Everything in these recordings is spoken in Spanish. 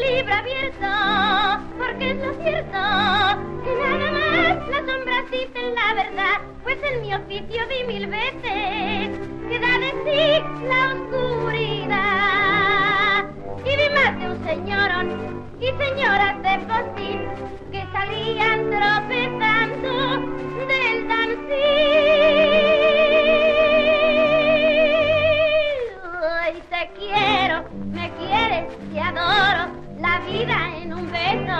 libra abierto, porque es lo cierto, que nada más las sombras dicen la verdad, pues en mi oficio vi mil veces que da de sí la oscuridad. Y vi más de un señorón y señoras de postín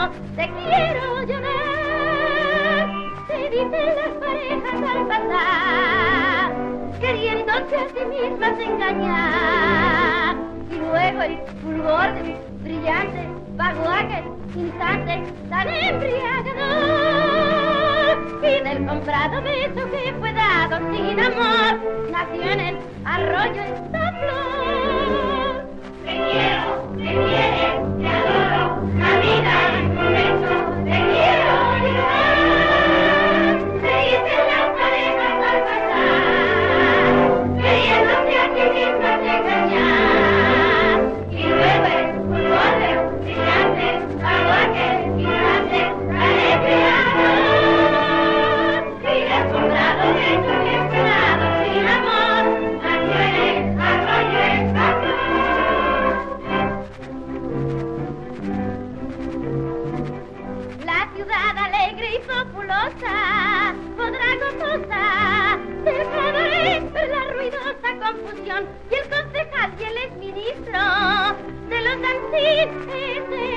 te quiero llorar. Te dicen las parejas al pasar, queriéndose a sí mismas engañar. Y luego el fulgor de brillante vago aquel instante tan embriagador. Y del comprado beso que fue dado sin amor, nació en el arroyo ciudad alegre y populosa podrá gozosa ver la ruidosa confusión y el concejal y el exministro de los danzines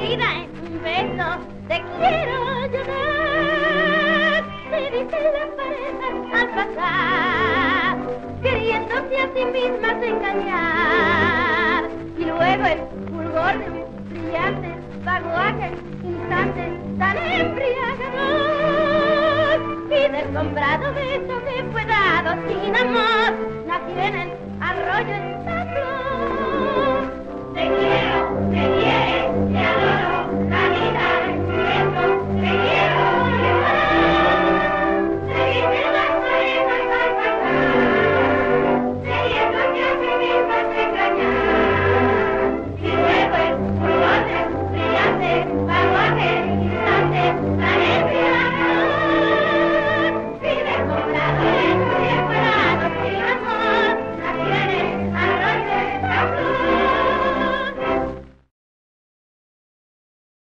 vida un beso, te quiero llorar. Te dicen las parejas al pasar, queriéndose a sí mismas engañar. Y luego el fulgor de un brillante vago aquel instante tan embriagador. Y del comprado beso que fue dado sin amor,